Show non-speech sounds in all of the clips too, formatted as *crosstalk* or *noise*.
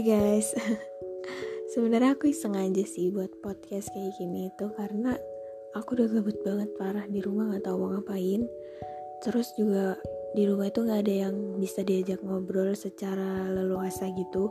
Hai guys. *laughs* Sebenarnya aku iseng aja sih buat podcast kayak gini itu Karena aku udah gabut banget parah di rumah gak tahu mau ngapain. Terus juga di rumah itu gak ada yang bisa diajak ngobrol secara leluasa gitu.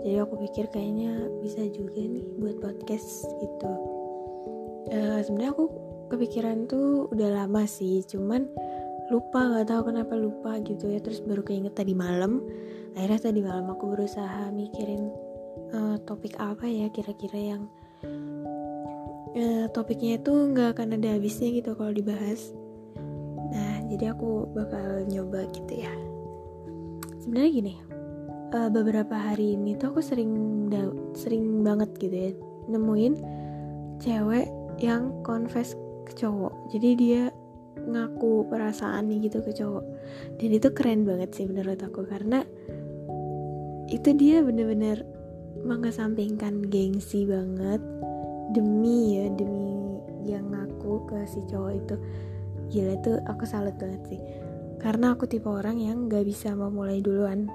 Jadi aku pikir kayaknya bisa juga nih buat podcast gitu. Uh, Sebenarnya aku kepikiran tuh udah lama sih Cuman lupa gak tahu kenapa lupa gitu ya. Terus baru keinget tadi malam. Akhirnya tadi malam aku berusaha mikirin uh, topik apa ya kira-kira yang uh, topiknya itu nggak akan ada habisnya gitu kalau dibahas. Nah jadi aku bakal nyoba gitu ya. Sebenarnya gini uh, beberapa hari ini tuh aku sering sering banget gitu ya nemuin cewek yang confess ke cowok. Jadi dia ngaku perasaan nih gitu ke cowok. Dan itu keren banget sih menurut aku karena itu dia bener-bener mengesampingkan gengsi banget demi ya demi yang ngaku ke si cowok itu. Gila itu aku salut banget sih. Karena aku tipe orang yang gak bisa memulai duluan.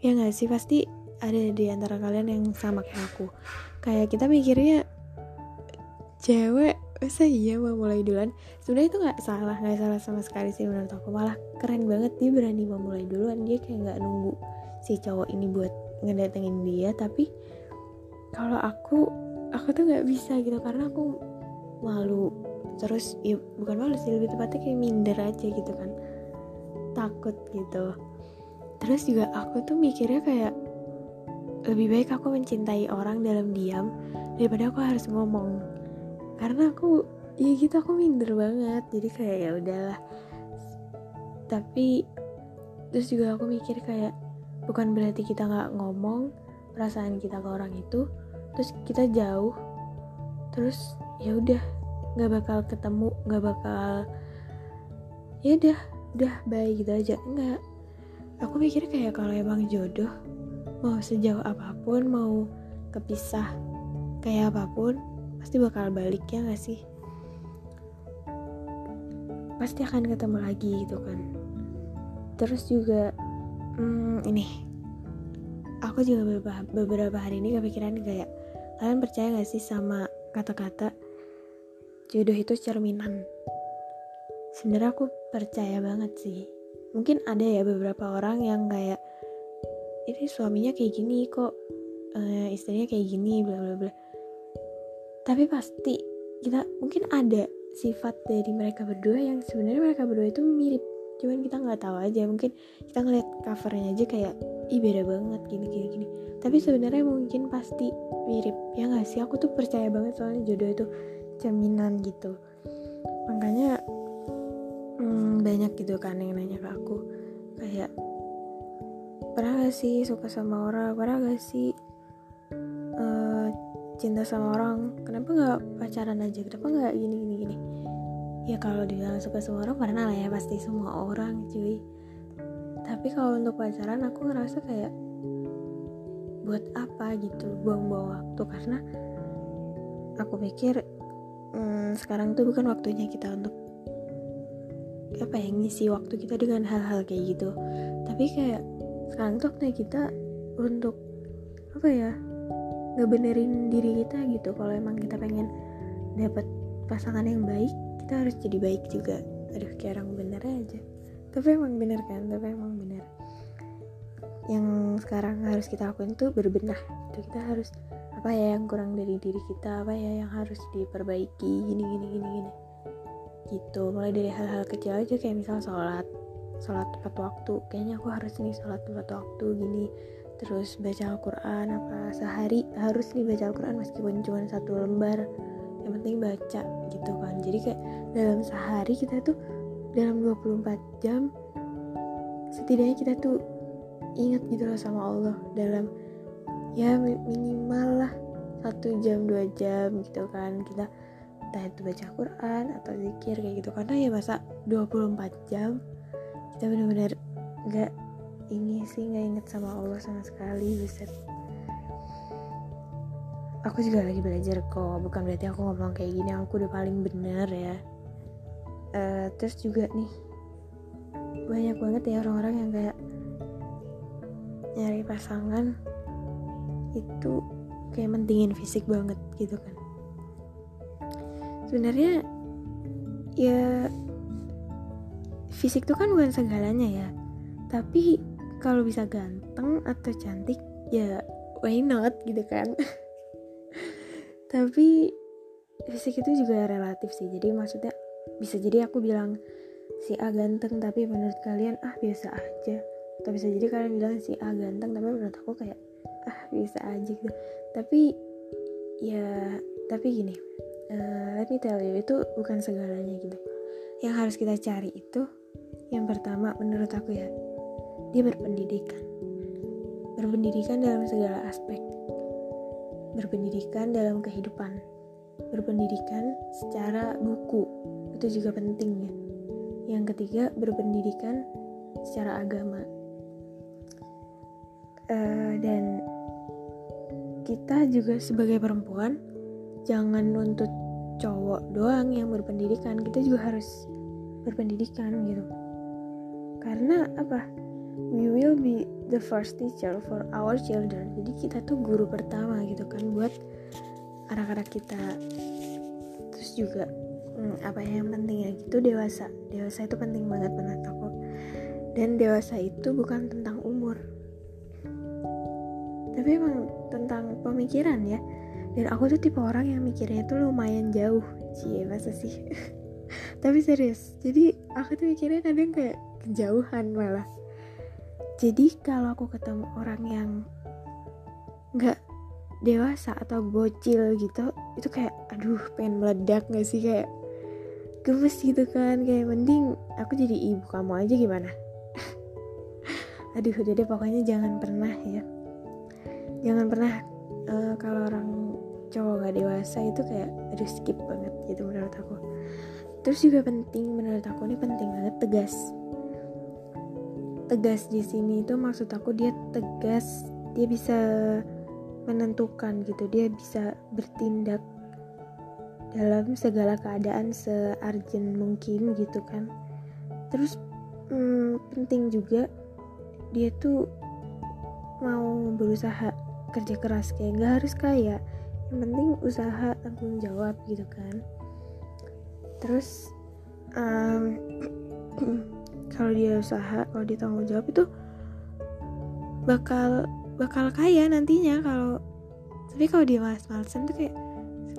Ya gak sih? Pasti ada di antara kalian yang sama kayak aku. Kayak kita mikirnya cewek masa iya mau mulai duluan? Sebenarnya itu nggak salah nggak salah sama sekali sih menurut aku. Malah keren banget dia berani memulai duluan. Dia kayak nggak nunggu si cowok ini buat ngedatengin dia. Tapi kalau aku aku tuh nggak bisa gitu. Karena aku malu terus. Ya bukan malu sih. Lebih tepatnya kayak minder aja gitu kan. Takut gitu. Terus juga aku tuh mikirnya kayak lebih baik aku mencintai orang dalam diam daripada aku harus ngomong karena aku ya gitu aku minder banget. Jadi kayak ya udahlah. Tapi terus juga aku mikir kayak bukan berarti kita nggak ngomong perasaan kita ke orang itu terus kita jauh terus ya udah nggak bakal ketemu nggak bakal ya udah udah baik gitu aja. Enggak aku mikir kayak kalau emang jodoh mau sejauh apa pun mau kepisah kayak apa pun pasti bakal balik ya gak sih? Pasti akan ketemu lagi gitu kan. Terus juga hmm, ini. Aku juga beberapa, beberapa hari ini kepikiran kayak kalian percaya gak sih sama kata-kata jodoh itu cerminan? Sebenarnya aku percaya banget sih. Mungkin ada ya beberapa orang yang kayak ini suaminya kayak gini kok uh, istrinya kayak gini bla bla bla tapi pasti kita mungkin ada sifat dari mereka berdua yang sebenarnya mereka berdua itu mirip. Cuman kita nggak tahu aja. Mungkin kita ngeliat covernya aja kayak ih beda banget gini gini gini. Tapi sebenarnya mungkin pasti mirip. Ya nggak sih? Aku tuh percaya banget soalnya jodoh itu jaminan gitu. Makanya hmm, banyak gitu kan yang nanya ke aku. Kayak pernah gak sih suka sama orang? Pernah gak sih cinta sama orang kenapa nggak pacaran aja? Kenapa nggak gini gini gini? Ya kalau dia suka sama orang pernah lah ya pasti semua orang cuy. Tapi kalau untuk pacaran aku ngerasa kayak buat apa gitu buang-buang waktu? Karena aku pikir hmm, sekarang tuh bukan waktunya kita untuk apa ya ngisi waktu kita dengan hal-hal kayak gitu. Tapi kayak sekarang tuh waktunya kita untuk apa ya ngebenerin diri kita gitu. Kalau emang kita pengen dapat pasangan yang baik kita harus jadi baik juga. Aduh kayak orang bener aja. Tapi emang bener kan? Tapi emang bener. Yang sekarang harus kita lakuin tuh berbenah itu kita harus apa ya yang kurang dari diri kita apa ya yang harus diperbaiki. Gini gini gini gini. Gitu. Mulai dari hal-hal kecil aja kayak misal sholat. Sholat tepat waktu. Kayaknya aku harus nih sholat tepat waktu gini terus baca Al-Quran apa sehari harus nih baca Al-Quran meskipun cuma satu lembar. Yang penting baca gitu kan. Jadi kayak dalam sehari kita tuh dalam 24 jam setidaknya kita tuh ingat gitu loh sama Allah. Dalam ya minimal lah satu jam dua jam gitu kan. Kita entah itu baca Quran atau zikir kayak gitu. Karena ya masa 24 jam kita bener-bener nggak ini sih nggak inget sama Allah sama sekali buset. Aku juga lagi belajar kok bukan berarti aku ngomong kayak gini aku udah paling bener ya. Uh, terus juga nih banyak banget ya orang-orang yang kayak nyari pasangan itu kayak mentingin fisik banget gitu kan. Sebenarnya ya fisik tuh kan bukan segalanya ya. Tapi kalau bisa ganteng atau cantik ya why not gitu kan? *laughs* Tapi fisik itu juga relatif sih. Jadi maksudnya bisa jadi aku bilang si A ganteng tapi menurut kalian ah biasa aja. Atau bisa jadi kalian bilang si A ganteng tapi menurut aku kayak ah bisa aja gitu. Tapi ya tapi gini uh, let me tell you itu bukan segalanya gitu. Yang harus kita cari itu yang pertama menurut aku ya dia berpendidikan. Berpendidikan dalam segala aspek. Berpendidikan dalam kehidupan. Berpendidikan secara buku. Itu juga penting ya. Yang ketiga berpendidikan secara agama. Uh, dan kita juga sebagai perempuan jangan nuntut cowok doang yang berpendidikan. Kita juga harus berpendidikan gitu. Karena apa we will be the first teacher for our children. Jadi kita tuh guru pertama gitu kan buat anak-anak kita. Terus juga hmm, apa yang penting ya gitu dewasa. Dewasa itu penting banget menurut aku. Dan dewasa itu bukan tentang umur. Tapi emang tentang pemikiran ya. Dan aku tuh tipe orang yang mikirnya tuh lumayan jauh. Cie masa sih? *laughs* Tapi serius. Jadi aku tuh mikirnya kadang kayak kejauhan malah jadi kalau aku ketemu orang yang nggak dewasa atau bocil gitu itu kayak aduh pengen meledak gak sih? Kayak gemes gitu kan. Kayak mending aku jadi ibu kamu aja gimana? *laughs* Aduh jadi pokoknya jangan pernah ya. Jangan pernah uh, kalau orang cowok gak dewasa itu kayak aduh skip banget gitu menurut aku. Terus juga penting menurut aku ini penting banget tegas tegas di sini itu maksud aku dia tegas dia bisa menentukan gitu. Dia bisa bertindak dalam segala keadaan searjen mungkin gitu kan. Terus hmm, penting juga dia tuh mau berusaha kerja keras kayak gak harus kaya. Yang penting usaha tanggung jawab gitu kan. Terus um, kalau dia usaha kalau dia tanggung jawab itu bakal bakal kaya nantinya kalau tapi kalau dia malas-malasan tuh kayak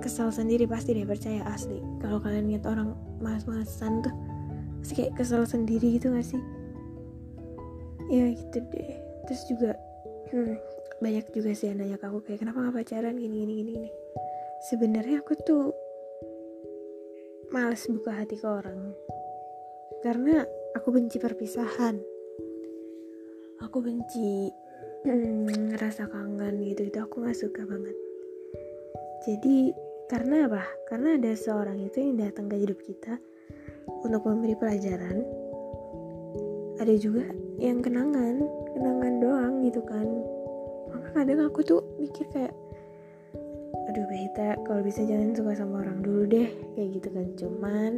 kesel sendiri pasti dia percaya asli. Kalau kalian lihat orang malas-malasan tuh pasti kayak kesel sendiri gitu gak sih? Ya gitu deh. Terus juga hmm, banyak juga sih yang nanya ke aku kayak kenapa gak pacaran? Gini gini gini, gini. sebenarnya aku tuh males buka hati ke orang. Karena aku benci perpisahan. Aku benci hmm, ngerasa kangen gitu itu aku nggak suka banget. Jadi karena apa? Karena ada seorang itu yang datang ke hidup kita untuk memberi pelajaran. Ada juga yang kenangan kenangan doang gitu kan. Maka kadang aku tuh mikir kayak aduh Beta kalau bisa jangan suka sama orang dulu deh. Kayak gitu kan cuman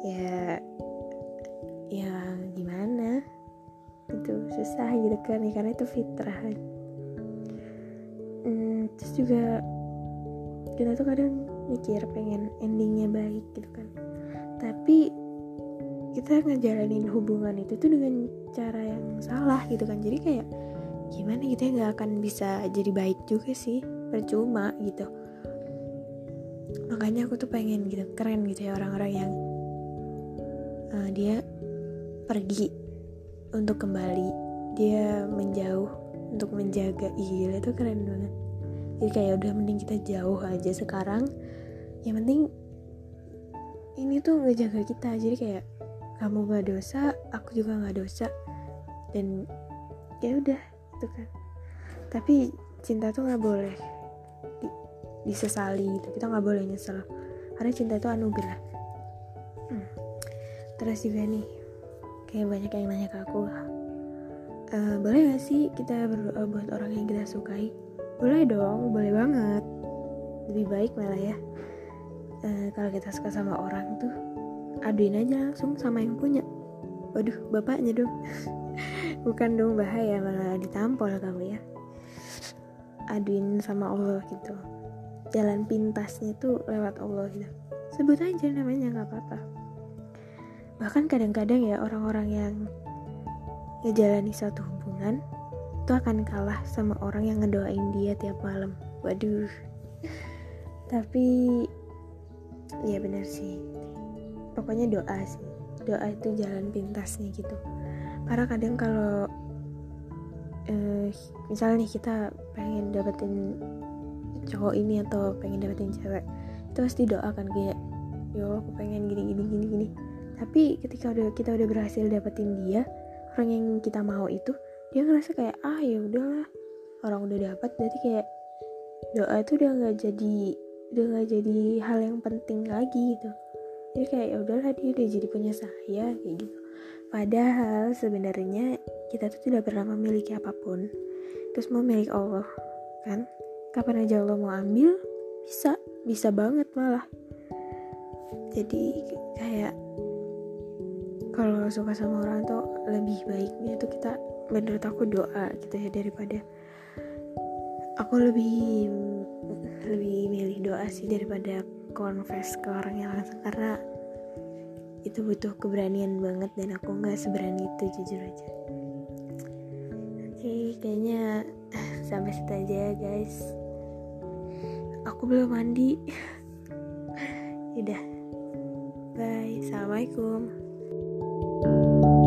ya ya gimana? Itu susah gitu kan ya karena itu fitrah. Hmm, terus juga kita tuh kadang mikir pengen endingnya baik gitu kan. Tapi kita ngejalanin hubungan itu tuh dengan cara yang salah gitu kan. Jadi kayak gimana gitu ya nggak akan bisa jadi baik juga sih percuma gitu. Makanya aku tuh pengen gitu keren gitu ya orang-orang yang uh, dia pergi untuk kembali. Dia menjauh untuk menjaga. Iya itu keren banget. Jadi kayak udah mending kita jauh aja sekarang. Yang penting ini tuh ngejaga kita. Jadi kayak kamu gak dosa aku juga gak dosa. Dan ya udah gitu kan. Tapi cinta tuh nggak boleh di, disesali gitu. Kita nggak boleh nyesel. Karena cinta itu anugerah. Hmm. terus juga nih kayak banyak yang nanya ke aku uh, boleh gak sih kita berdoa buat orang yang kita sukai? Boleh dong boleh banget. Lebih baik malah ya. Uh, kalau kita suka sama orang tuh aduin aja langsung sama yang punya. Waduh bapaknya dong. *laughs* Bukan dong bahaya malah ditampol kamu ya. Aduin sama Allah gitu. Jalan pintasnya tuh lewat Allah gitu. Sebut aja namanya nggak apa-apa bahkan kadang-kadang ya orang-orang yang ngejalani satu hubungan itu akan kalah sama orang yang ngedoain dia tiap malam. Waduh. Tapi ya benar sih. Pokoknya doa sih. Doa itu jalan pintasnya gitu. Karena kadang kalau eh, misalnya nih kita pengen dapetin cowok ini atau pengen dapetin cewek itu pasti doakan kayak ya aku pengen gini gini gini gini tapi ketika udah kita udah berhasil dapetin dia orang yang kita mau itu dia ngerasa kayak ah ya udahlah orang udah dapat berarti kayak doa itu udah nggak jadi udah nggak jadi hal yang penting lagi gitu. Jadi kayak ya udahlah dia udah jadi punya saya kayak gitu. Padahal sebenarnya kita tuh tidak pernah memiliki apa pun. Terus mau milik Allah kan? Kapan aja Allah mau ambil bisa bisa banget malah. Jadi kayak kalau suka sama orang tuh lebih baiknya tuh kita menurut aku doa gitu ya daripada aku lebih lebih milih doa sih daripada confess ke orang yang langsung karena itu butuh keberanian banget dan aku nggak seberani itu jujur aja. Oke kayaknya *laughs* sampai situ aja ya guys. Aku belum mandi. *laughs* Udah bye. Assalamualaikum thank you